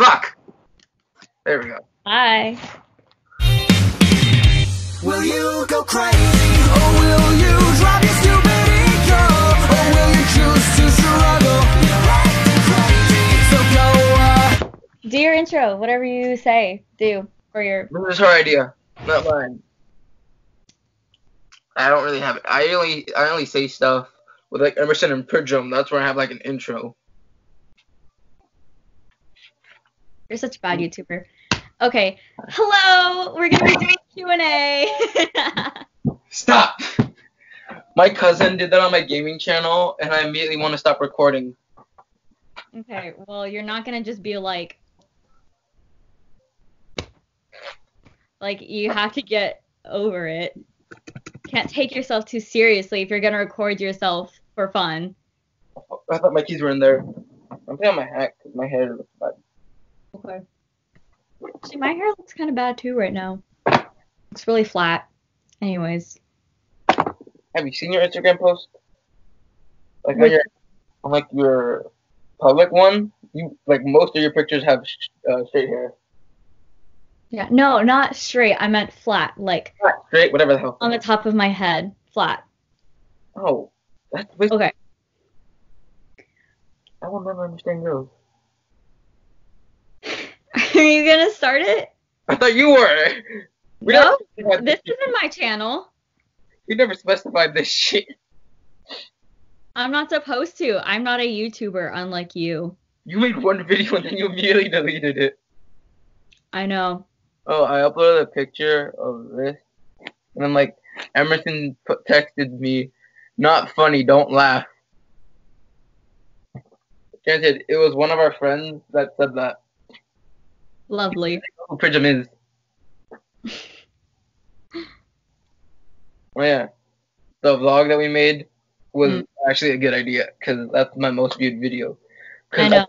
Fuck. There we go. Bye. Will you go crazy or will you drop your stupid ego or will you choose to struggle? So go uh, Do your intro. Whatever you say, do for your. This is her idea, not mine. I don't really have it. I only I only say stuff with like Emerson and Pridgum. That's where I have like an intro. You're such a bad mm. YouTuber. Okay. Hello. We're gonna be doing Q and A. Stop. My cousin did that on my gaming channel, and I immediately want to stop recording. Okay. Well, you're not gonna just be like. Like you have to get over it. Can't take yourself too seriously if you're gonna record yourself for fun. I thought my keys were in there. I'm putting on my hat because my hair looks bad. Okay. See, my hair looks kind of bad too right now. It's really flat. Anyways. Have you seen your Instagram post? Like on your, on like your public one, you like most of your pictures have uh, straight hair. Yeah. No, not straight. I meant flat, like Not straight, whatever the hell. on the top of my head. Flat. Oh, that's. Okay. I will never understand girls. Are you gonna start it? I thought you were. We No, This isn't my channel. We never specified this shit. I'm not supposed to. I'm not a YouTuber, unlike you. You made one video and then you immediately deleted it. I know. Oh, I uploaded a picture of this, and then like Emerson put, texted me, "Not funny, don't laugh." Granted, it was one of our friends that said that. Lovely. Who is? Oh yeah, the vlog that we made was Mm. actually a good idea because that's my most viewed video. I know.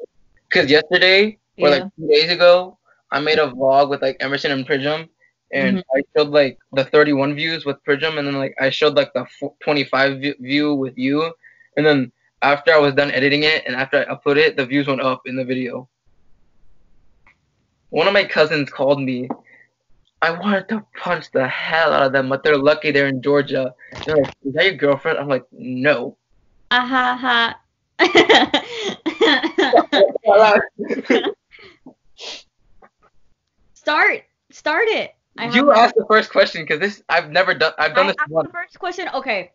Because yesterday or like two days ago, I made a vlog with like Emerson and Pridgum, and Mm-hmm. I showed like the 31 views with Pridgum, and then like I showed like the 25 view- view with you, and then after I was done editing it and after I uploaded it, the views went up in the video. One of my cousins called me. I wanted to punch the hell out of them, but they're lucky they're in Georgia. They're like, "Is that your girlfriend?" I'm like, "No." Ah ha ha. Start. Start it. I you asked the first question because this I've never done. I've done I this asked once. the first question. Okay.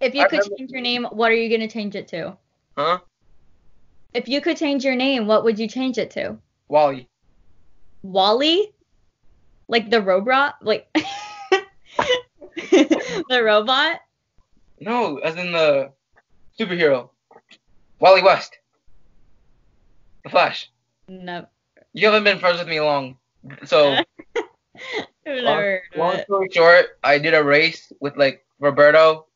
If you I've could never- change your name, what are you gonna change it to? Huh? If you could change your name, what would you change it to? Wally. Wally? Like the robot? Like the robot? No, as in the superhero. Wally West. The Flash. No. You haven't been friends with me long. So, I've never heard of long story short, I did a race with like Roberto.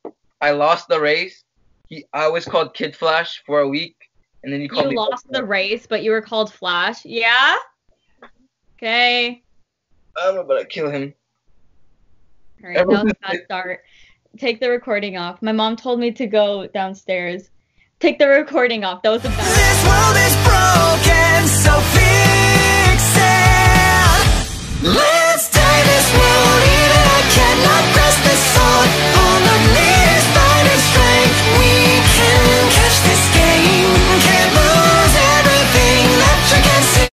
I lost the race. He, I was called Kid Flash for a week, and then he called You me. lost the race, but you were called Flash. Yeah? Okay. I'm about to kill him. All right, that was Everyone's a start. Take the recording off. My mom told me to go downstairs. Take the recording off. That was a bad this world is broken, so